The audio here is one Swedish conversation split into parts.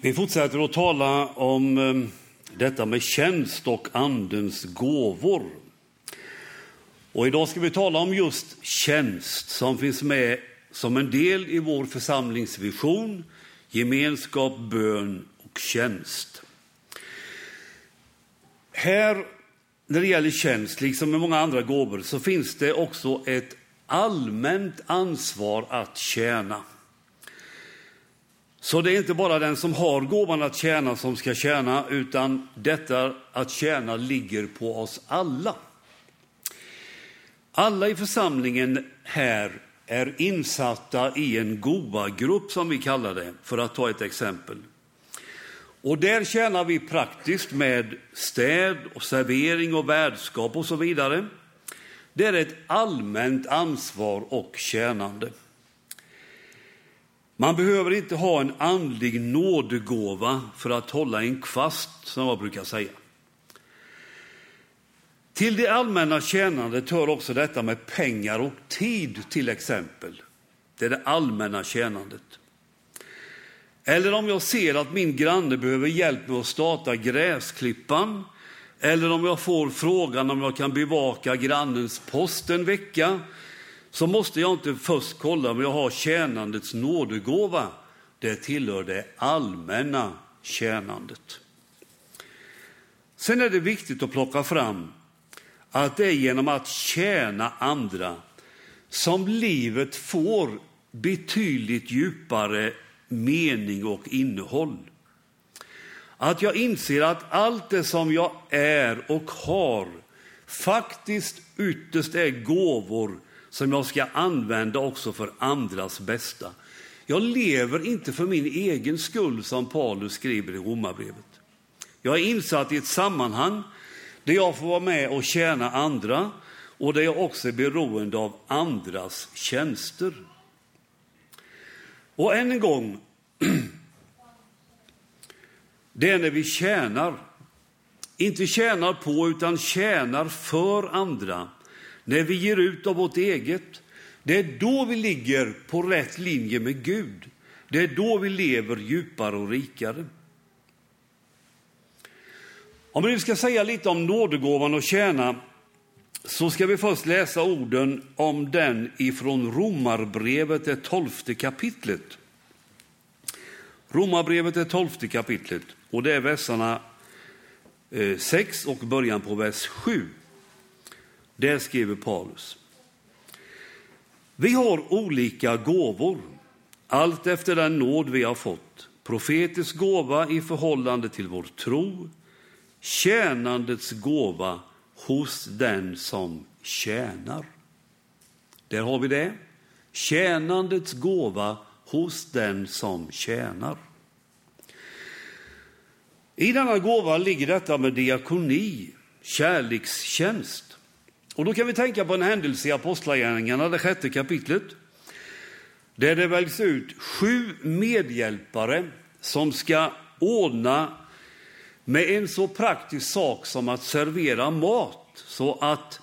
Vi fortsätter att tala om ehm, detta med tjänst och andens gåvor. Och idag ska vi tala om just tjänst som finns med som en del i vår församlingsvision, gemenskap, bön och tjänst. Här, när det gäller tjänst, liksom med många andra gåvor, så finns det också ett allmänt ansvar att tjäna. Så det är inte bara den som har gåvan att tjäna som ska tjäna, utan detta att tjäna ligger på oss alla. Alla i församlingen här är insatta i en goa-grupp, som vi kallar det, för att ta ett exempel. Och där tjänar vi praktiskt med städ, och servering och värdskap och så vidare. Det är ett allmänt ansvar och tjänande. Man behöver inte ha en andlig nådegåva för att hålla en kvast, som jag brukar säga. Till det allmänna tjänandet hör också detta med pengar och tid, till exempel. Det är det allmänna tjänandet. Eller om jag ser att min granne behöver hjälp med att starta gräsklippan, eller om jag får frågan om jag kan bevaka grannens post en vecka, så måste jag inte först kolla om jag har tjänandets nådegåva. Det tillhör det allmänna tjänandet. Sen är det viktigt att plocka fram att det är genom att tjäna andra som livet får betydligt djupare mening och innehåll. Att jag inser att allt det som jag är och har faktiskt ytterst är gåvor som jag ska använda också för andras bästa. Jag lever inte för min egen skull, som Paulus skriver i Romarbrevet. Jag är insatt i ett sammanhang där jag får vara med och tjäna andra och där jag också är beroende av andras tjänster. Och än en gång, det är när vi tjänar, inte tjänar på utan tjänar för andra, när vi ger ut av vårt eget, det är då vi ligger på rätt linje med Gud. Det är då vi lever djupare och rikare. Om vi nu ska säga lite om nådegåvan och tjäna så ska vi först läsa orden om den ifrån Romarbrevet, det tolfte kapitlet. Romarbrevet, det tolfte kapitlet, och det är verserna eh, 6 och början på vers 7. Där skriver Paulus. Vi har olika gåvor, allt efter den nåd vi har fått. Profetisk gåva i förhållande till vår tro, tjänandets gåva hos den som tjänar. Där har vi det. Tjänandets gåva hos den som tjänar. I denna gåva ligger detta med diakoni, kärlekstjänst. Och då kan vi tänka på en händelse i Apostlagärningarna, det sjätte kapitlet, där det väljs ut sju medhjälpare som ska ordna med en så praktisk sak som att servera mat så att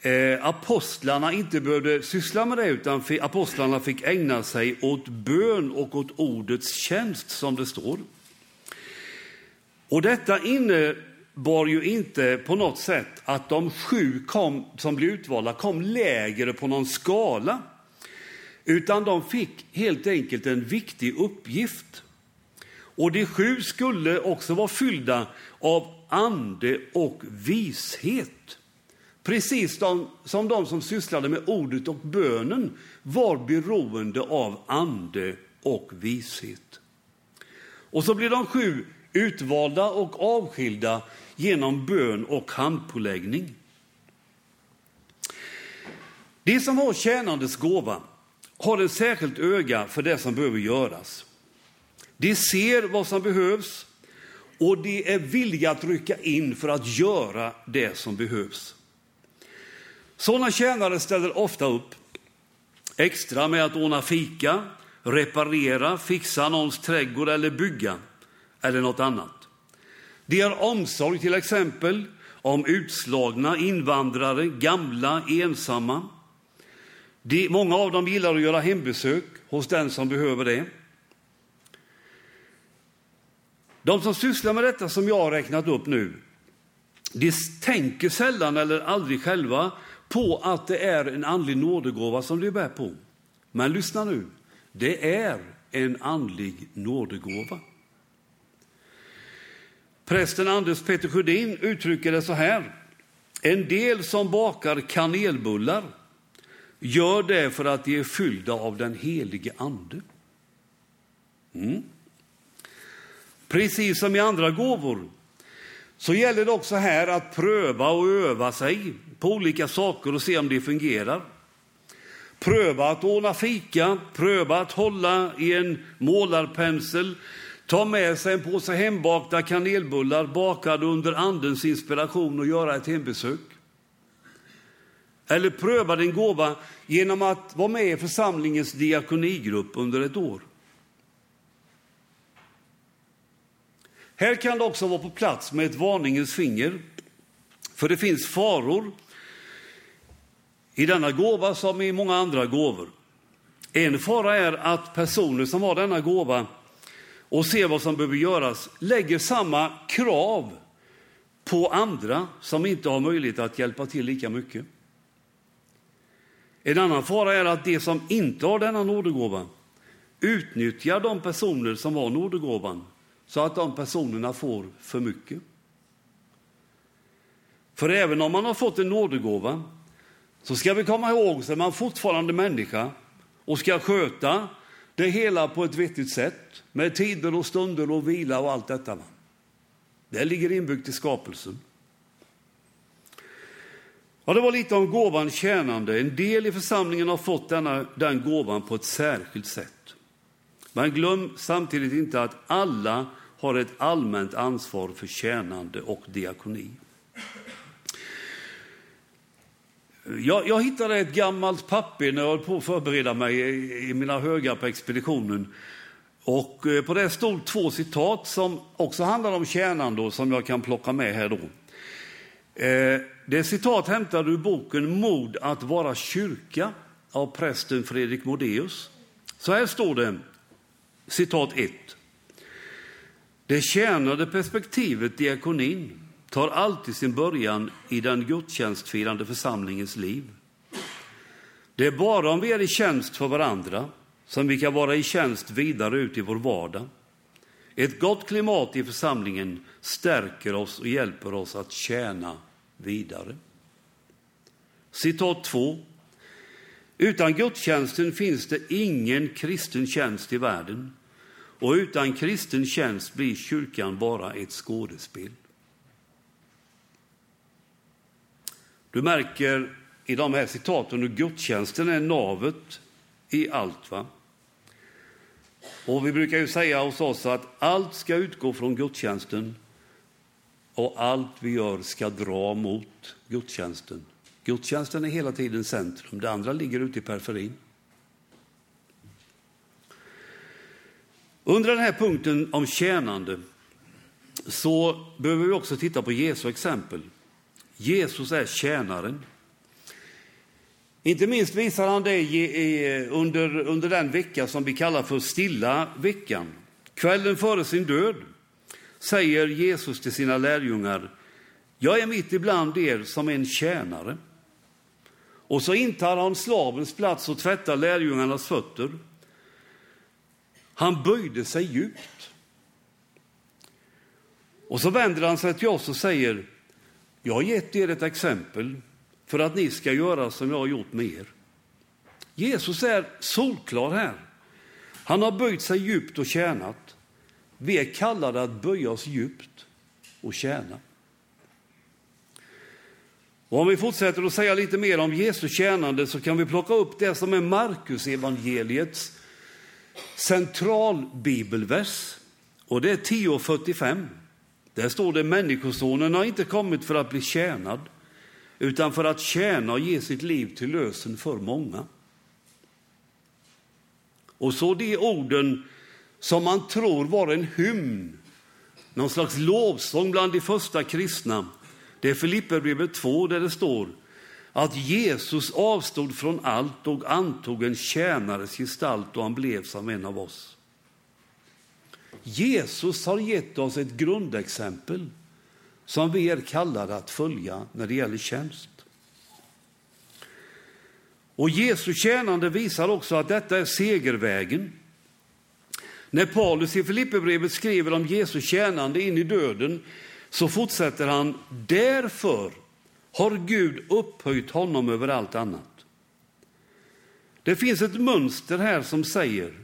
eh, apostlarna inte behövde syssla med det, utan apostlarna fick ägna sig åt bön och åt ordets tjänst, som det står. Och detta var ju inte på något sätt att de sju kom, som blev utvalda kom lägre på någon skala, utan de fick helt enkelt en viktig uppgift. Och de sju skulle också vara fyllda av ande och vishet. Precis som de som sysslade med ordet och bönen var beroende av ande och vishet. Och så blir de sju utvalda och avskilda genom bön och handpåläggning. De som har tjänandets gåva har ett särskilt öga för det som behöver göras. De ser vad som behövs och de är villiga att rycka in för att göra det som behövs. Sådana tjänare ställer ofta upp extra med att ordna fika, reparera, fixa någons trädgård eller bygga eller något annat. De har omsorg till exempel om utslagna, invandrare, gamla, ensamma. De, många av dem gillar att göra hembesök hos den som behöver det. De som sysslar med detta som jag har räknat upp nu, de tänker sällan eller aldrig själva på att det är en andlig nådegåva som de bär på. Men lyssna nu, det är en andlig nådegåva. Prästen Anders Peter Sjödin uttrycker det så här. En del som bakar kanelbullar gör det för att de är fyllda av den helige Ande. Mm. Precis som i andra gåvor så gäller det också här att pröva och öva sig på olika saker och se om det fungerar. Pröva att ordna fika, pröva att hålla i en målarpensel, ta med sig en påse hembakta kanelbullar bakade under andens inspiration och göra ett hembesök. Eller pröva din gåva genom att vara med i församlingens diakonigrupp under ett år. Här kan det också vara på plats med ett varningens finger, för det finns faror i denna gåva som i många andra gåvor. En fara är att personer som har denna gåva och ser vad som behöver göras lägger samma krav på andra som inte har möjlighet att hjälpa till lika mycket. En annan fara är att de som inte har denna nådegåva utnyttjar de personer som har nådegåvan så att de personerna får för mycket. För även om man har fått en nådegåva så ska vi komma ihåg att man fortfarande människa och ska sköta det hela på ett vettigt sätt med tider och stunder och vila och allt detta. Det ligger inbyggt i skapelsen. Ja, det var lite om gåvan tjänande. En del i församlingen har fått denna, den gåvan på ett särskilt sätt. Men glöm samtidigt inte att alla har ett allmänt ansvar för tjänande och diakoni. Jag, jag, hittade ett gammalt papper när jag höll på att förbereda mig i, i mina högar på expeditionen. Och eh, på det stod två citat som också handlar om tjänande och som jag kan plocka med här då. Eh, det är citat hämtade ur boken Mod att vara kyrka av prästen Fredrik Modéus. Så här står det, citat 1. Det tjänade perspektivet, diakonin, tar alltid sin början i den gudstjänstfirande församlingens liv. Det är bara om vi är i tjänst för varandra som vi kan vara i tjänst vidare ut i vår vardag. Ett gott klimat i församlingen stärker oss och hjälper oss att tjäna vidare. Citat 2. Utan gudstjänsten finns det ingen kristen tjänst i världen. Och utan kristen tjänst blir kyrkan bara ett skådespel. Du märker i de här citaten hur gudstjänsten är navet i allt. Va? Och vi brukar ju säga hos oss att allt ska utgå från gudstjänsten och allt vi gör ska dra mot gudstjänsten. Gudstjänsten är hela tiden centrum, det andra ligger ute i periferin. Under den här punkten om tjänande så behöver vi också titta på Jesu exempel. Jesus är tjänaren. Inte minst visar han det under, under den vecka som vi kallar för stilla veckan. Kvällen före sin död säger Jesus till sina lärjungar, jag är mitt ibland er som en tjänare. Och så intar han slavens plats och tvättar lärjungarnas fötter. Han böjde sig djupt. Och så vänder han sig till oss och säger, jag har gett er ett exempel för att ni ska göra som jag har gjort med er. Jesus är solklar här. Han har böjt sig djupt och tjänat. Vi är kallade att böja oss djupt och tjäna. Och om vi fortsätter att säga lite mer om Jesu tjänande så kan vi plocka upp det som är Markus evangeliets centralbibelvers. Och det är 10.45. Där står det Människosonen har inte kommit för att bli tjänad utan för att tjäna och ge sitt liv till lösen för många. Och så de orden som man tror var en hymn, någon slags lovsång bland de första kristna. Det är Filipperbrevet 2 där det står att Jesus avstod från allt och antog en tjänares gestalt och han blev som en av oss. Jesus har gett oss ett grundexempel som vi är kallade att följa när det gäller tjänst. Och Jesu tjänande visar också att detta är segervägen. När Paulus i Filipperbrevet skriver om Jesu tjänande in i döden så fortsätter han, därför har Gud upphöjt honom över allt annat. Det finns ett mönster här som säger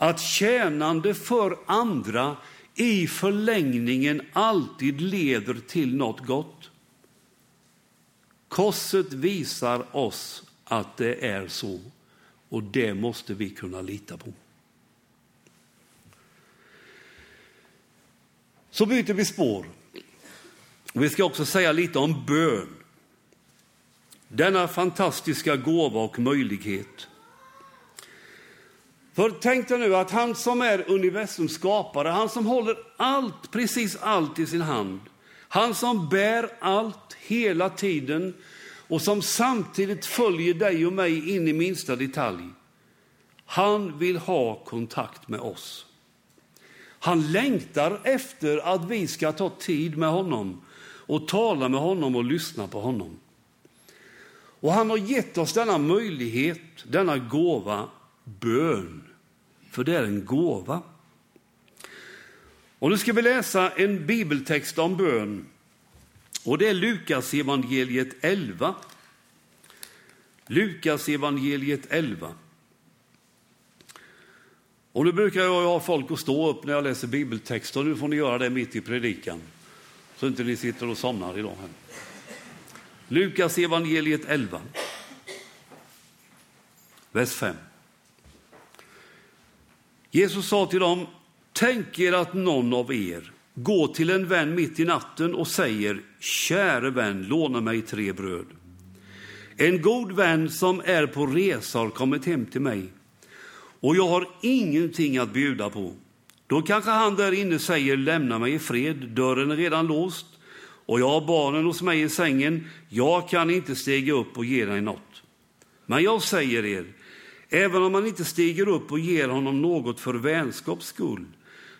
att tjänande för andra i förlängningen alltid leder till något gott. Korset visar oss att det är så och det måste vi kunna lita på. Så byter vi spår. Vi ska också säga lite om bön. Denna fantastiska gåva och möjlighet. För tänk dig nu att han som är universums skapare, han som håller allt, precis allt i sin hand, han som bär allt hela tiden och som samtidigt följer dig och mig in i minsta detalj. Han vill ha kontakt med oss. Han längtar efter att vi ska ta tid med honom och tala med honom och lyssna på honom. Och han har gett oss denna möjlighet, denna gåva, bön. För det är en gåva. Och nu ska vi läsa en bibeltext om bön. Och det är Lukas evangeliet 11. Lukas evangeliet 11. Och nu brukar jag ha folk att stå upp när jag läser bibeltexter. Nu får ni göra det mitt i predikan. Så inte ni sitter och somnar idag. Här. Lukas evangeliet 11. Vers 5. Jesus sa till dem, tänk er att någon av er går till en vän mitt i natten och säger, käre vän, låna mig tre bröd. En god vän som är på resa har kommit hem till mig och jag har ingenting att bjuda på. Då kanske han där inne säger, lämna mig i fred, dörren är redan låst och jag har barnen hos mig i sängen, jag kan inte stiga upp och ge dig något. Men jag säger er, även om man inte stiger upp och ger honom något för vänskaps skull,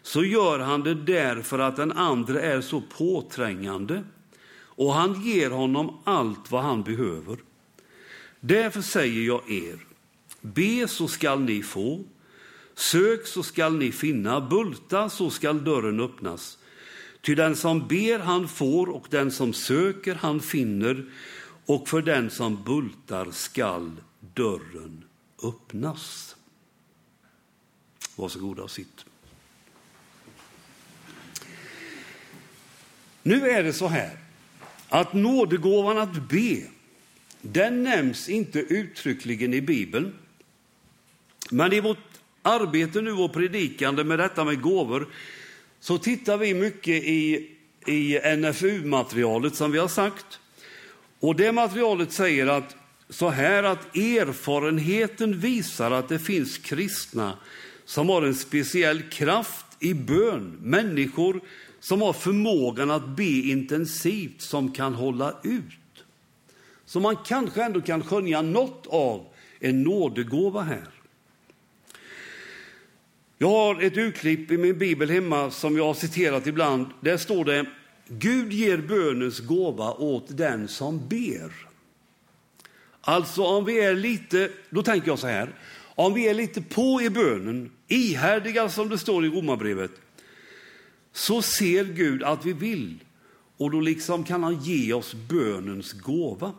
så gör han det därför att den andra är så påträngande och han ger honom allt vad han behöver. Därför säger jag er, be så skall ni få, sök så skall ni finna, bulta så skall dörren öppnas. Ty den som ber han får och den som söker han finner och för den som bultar skall dörren öppnas. Varsågoda och sitt. Nu är det så här att nådegåvan att be, den nämns inte uttryckligen i Bibeln. Men i vårt arbete nu och predikande med detta med gåvor så tittar vi mycket i, i NFU-materialet som vi har sagt. Och det materialet säger att så här att erfarenheten visar att det finns kristna som har en speciell kraft i bön. Människor som har förmågan att be intensivt, som kan hålla ut. Så man kanske ändå kan skönja något av en nådegåva här. Jag har ett utklipp i min bibel hemma som jag har citerat ibland. Där står det Gud ger bönens gåva åt den som ber. Alltså om vi är lite, då tänker jag så här, om vi är lite på i bönen, ihärdiga som det står i Romarbrevet, så ser Gud att vi vill och då liksom kan han ge oss bönens gåva.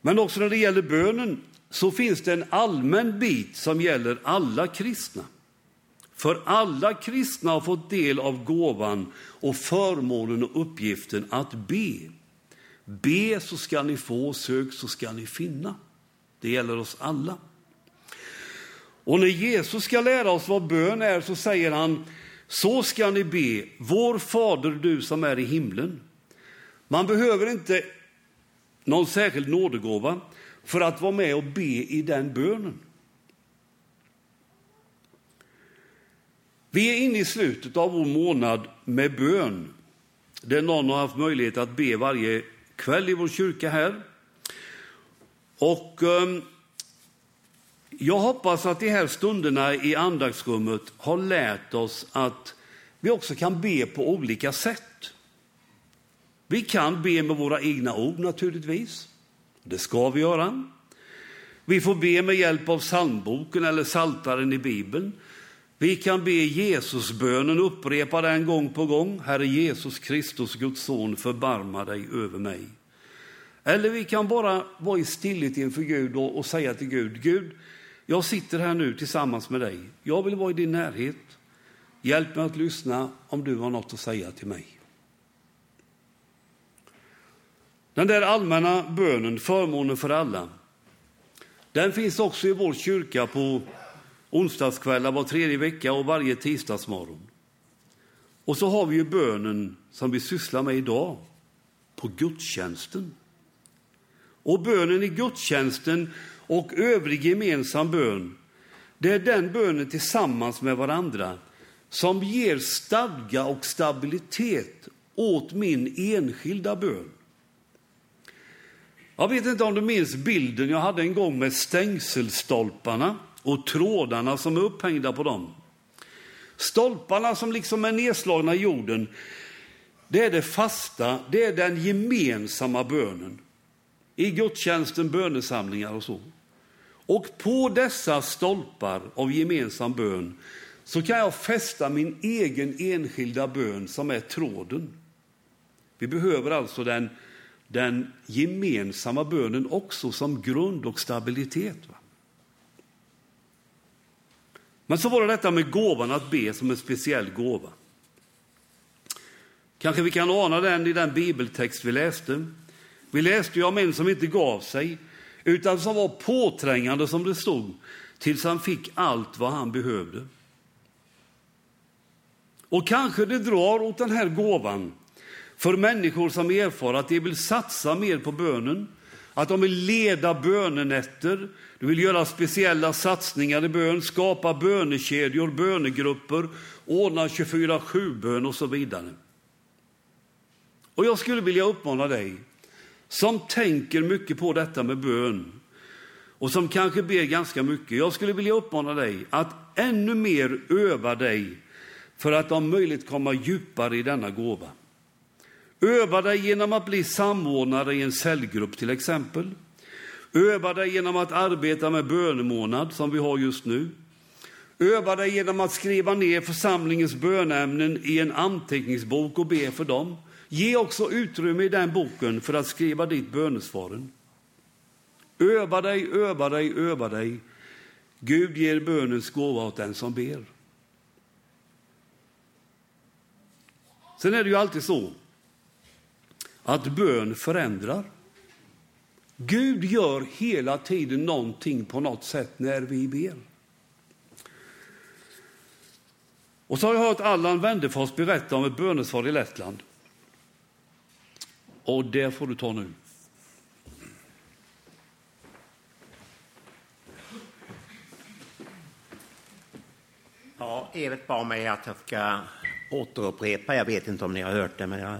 Men också när det gäller bönen så finns det en allmän bit som gäller alla kristna. För alla kristna har fått del av gåvan och förmånen och uppgiften att be. Be så ska ni få, sök så ska ni finna. Det gäller oss alla. Och när Jesus ska lära oss vad bön är så säger han, så ska ni be, vår fader du som är i himlen. Man behöver inte någon särskild nådegåva för att vara med och be i den bönen. Vi är inne i slutet av vår månad med bön, där någon har haft möjlighet att be varje kväll i vår kyrka här. Och ehm, Jag hoppas att de här stunderna i andaktsrummet har lärt oss att vi också kan be på olika sätt. Vi kan be med våra egna ord naturligtvis. Det ska vi göra. Vi får be med hjälp av psalmboken eller saltaren i Bibeln. Vi kan be Jesusbönen, upprepa den gång på gång. Herre Jesus Kristus, Guds son, förbarma dig över mig. Eller vi kan bara vara i stillhet inför Gud och, och säga till Gud, Gud, jag sitter här nu tillsammans med dig. Jag vill vara i din närhet. Hjälp mig att lyssna om du har något att säga till mig. Den där allmänna bönen, förmånen för alla, den finns också i vår kyrka på onsdagskvällar var tredje vecka och varje tisdagsmorgon. Och så har vi ju bönen som vi sysslar med idag, på gudstjänsten. Och bönen i gudstjänsten och övrig gemensam bön, det är den bönen tillsammans med varandra som ger stadga och stabilitet åt min enskilda bön. Jag vet inte om du minns bilden jag hade en gång med stängselstolparna och trådarna som är upphängda på dem. Stolparna som liksom är nedslagna i jorden, det är det fasta, det är den gemensamma bönen. I gudstjänsten, bönesamlingar och så. Och på dessa stolpar av gemensam bön så kan jag fästa min egen enskilda bön som är tråden. Vi behöver alltså den, den gemensamma bönen också som grund och stabilitet. Va? Men så var det detta med gåvan att be som en speciell gåva. Kanske vi kan ana den i den bibeltext vi läste. Vi läste ju om en som inte gav sig, utan som var påträngande som det stod, tills han fick allt vad han behövde. Och kanske det drar åt den här gåvan för människor som erfar att de vill satsa mer på bönen, att de vill leda bönenätter, de vill göra speciella satsningar i bön, skapa bönekedjor, bönegrupper, ordna 24-7-bön och så vidare. Och jag skulle vilja uppmana dig som tänker mycket på detta med bön och som kanske ber ganska mycket. Jag skulle vilja uppmana dig att ännu mer öva dig för att om möjligt komma djupare i denna gåva. Öva dig genom att bli samordnare i en cellgrupp till exempel. Öva dig genom att arbeta med bönemånad som vi har just nu. Öva dig genom att skriva ner församlingens bönämnen i en anteckningsbok och be för dem. Ge också utrymme i den boken för att skriva dit bönesvaren. Öva dig, öva dig, öva dig. Gud ger bönens gåva åt den som ber. Sen är det ju alltid så att bön förändrar. Gud gör hela tiden någonting på något sätt när vi ber. Och så har jag hört Allan Wendefors berätta om ett bönesvar i Lettland. Och det får du ta nu. Ja, Evert bad mig att jag ska återupprepa, jag vet inte om ni har hört det, men jag,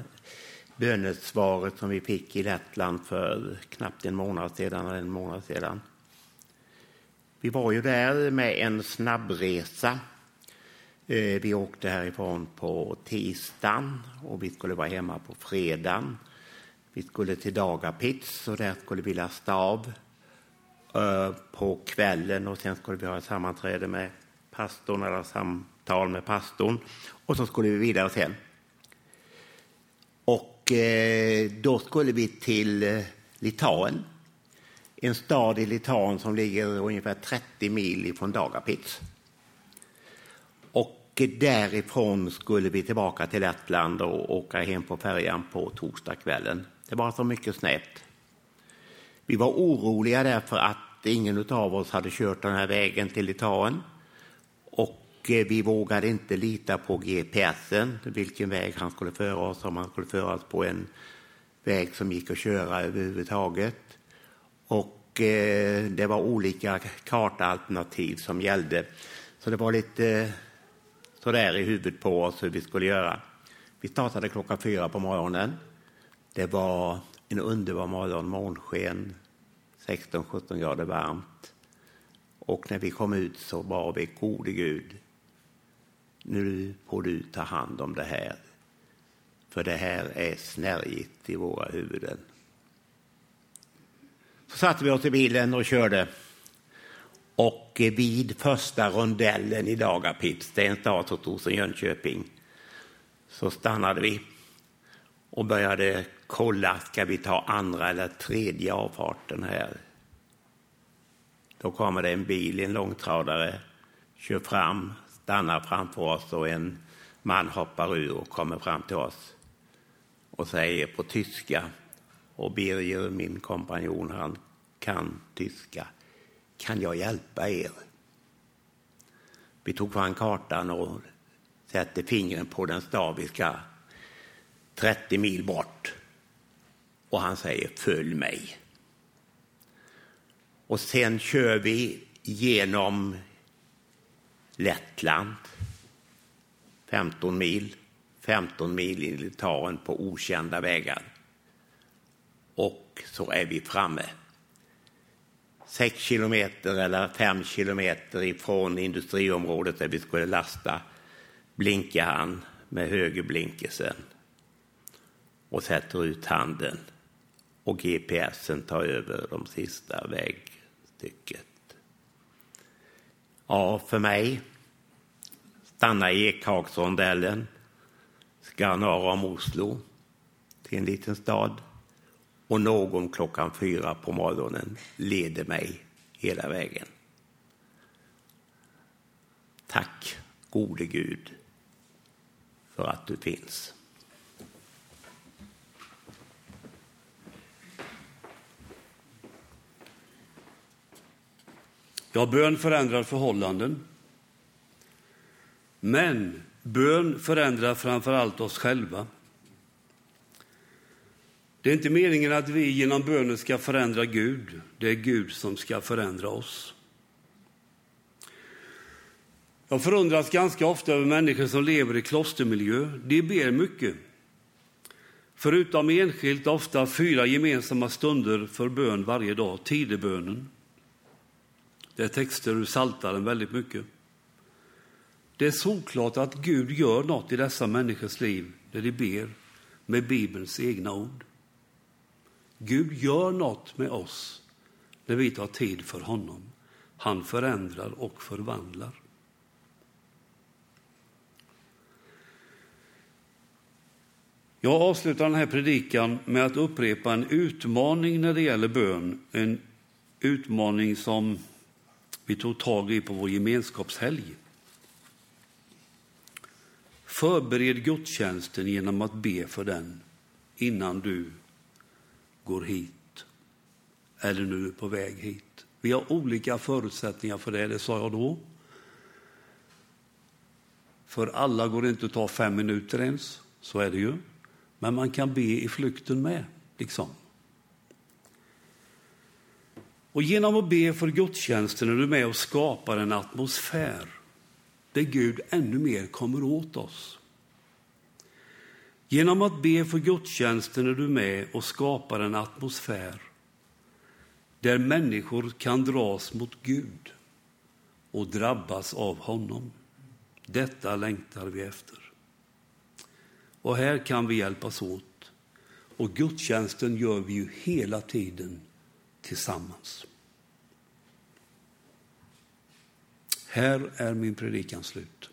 bönesvaret som vi fick i Lettland för knappt en månad sedan, eller en månad sedan. Vi var ju där med en snabbresa. Eh, vi åkte härifrån på tisdagen och vi skulle vara hemma på fredagen. Vi skulle till Dagapits och där skulle vi lasta av eh, på kvällen och sen skulle vi ha ett sammanträde med pastorn eller samtal med pastorn och så skulle vi vidare sen. Och Eh, då skulle vi till eh, Litauen, en stad i Litauen som ligger ungefär 30 mil ifrån Dagapits. Och därifrån skulle vi tillbaka till Lettland och åka hem på färjan på torsdagskvällen. Det var så mycket snett. Vi var oroliga därför att ingen av oss hade kört den här vägen till Litauen. Vi vågade inte lita på GPSen, vilken väg han skulle föra oss, om han skulle föra oss på en väg som gick att köra överhuvudtaget. Och eh, det var olika kartalternativ som gällde. Så det var lite eh, sådär i huvudet på oss hur vi skulle göra. Vi startade klockan fyra på morgonen. Det var en underbar morgon, månsken, 16-17 grader varmt. Och när vi kom ut så var vi, gode Gud, nu får du ta hand om det här. För det här är snärjigt i våra huvuden. Så satte vi oss i bilen och körde. Och vid första rondellen i Dagapits, det är en stad som stod som Jönköping, så stannade vi och började kolla, ska vi ta andra eller tredje avfarten här? Då kommer det en bil, en långtradare, kör fram, stannar framför oss och en man hoppar ur och kommer fram till oss och säger på tyska, och Birger, min kompanjon, han kan tyska. Kan jag hjälpa er? Vi tog fram kartan och sätter fingren på den stad vi ska 30 mil bort. Och han säger följ mig. Och sen kör vi genom Lettland, 15 mil, 15 mil i Litauen på okända vägar. Och så är vi framme. Sex kilometer eller fem kilometer ifrån industriområdet där vi skulle lasta blinkar han med högerblinkersen och sätter ut handen och GPSen tar över de sista vägstycket. Ja, för mig, stanna i Ekhagsrondellen, ska norr om Oslo till en liten stad och någon klockan fyra på morgonen leder mig hela vägen. Tack, gode Gud, för att du finns. Ja, bön förändrar förhållanden. Men bön förändrar framför allt oss själva. Det är inte meningen att vi genom bönen ska förändra Gud. Det är Gud som ska förändra oss. Jag förundras ganska ofta över människor som lever i klostermiljö. De ber mycket. Förutom enskilt ofta fyra gemensamma stunder för bön varje dag, tidebönen. Det är texter ur Saltaren väldigt mycket. Det är solklart att Gud gör något i dessa människors liv när de ber med Bibelns egna ord. Gud gör något med oss när vi tar tid för honom. Han förändrar och förvandlar. Jag avslutar den här predikan med att upprepa en utmaning när det gäller bön. En utmaning som vi tog tag i på vår gemenskapshelg. Förbered gudstjänsten genom att be för den innan du går hit eller nu är på väg hit. Vi har olika förutsättningar för det, det sa jag då. För alla går det inte att ta fem minuter ens, så är det ju. Men man kan be i flykten med, liksom. Och genom att be för gudstjänsten är du med och skapar en atmosfär där Gud ännu mer kommer åt oss. Genom att be för gudstjänsten är du med och skapar en atmosfär där människor kan dras mot Gud och drabbas av honom. Detta längtar vi efter. Och här kan vi hjälpas åt. Och gudstjänsten gör vi ju hela tiden tillsammans. Här är min predikan slut.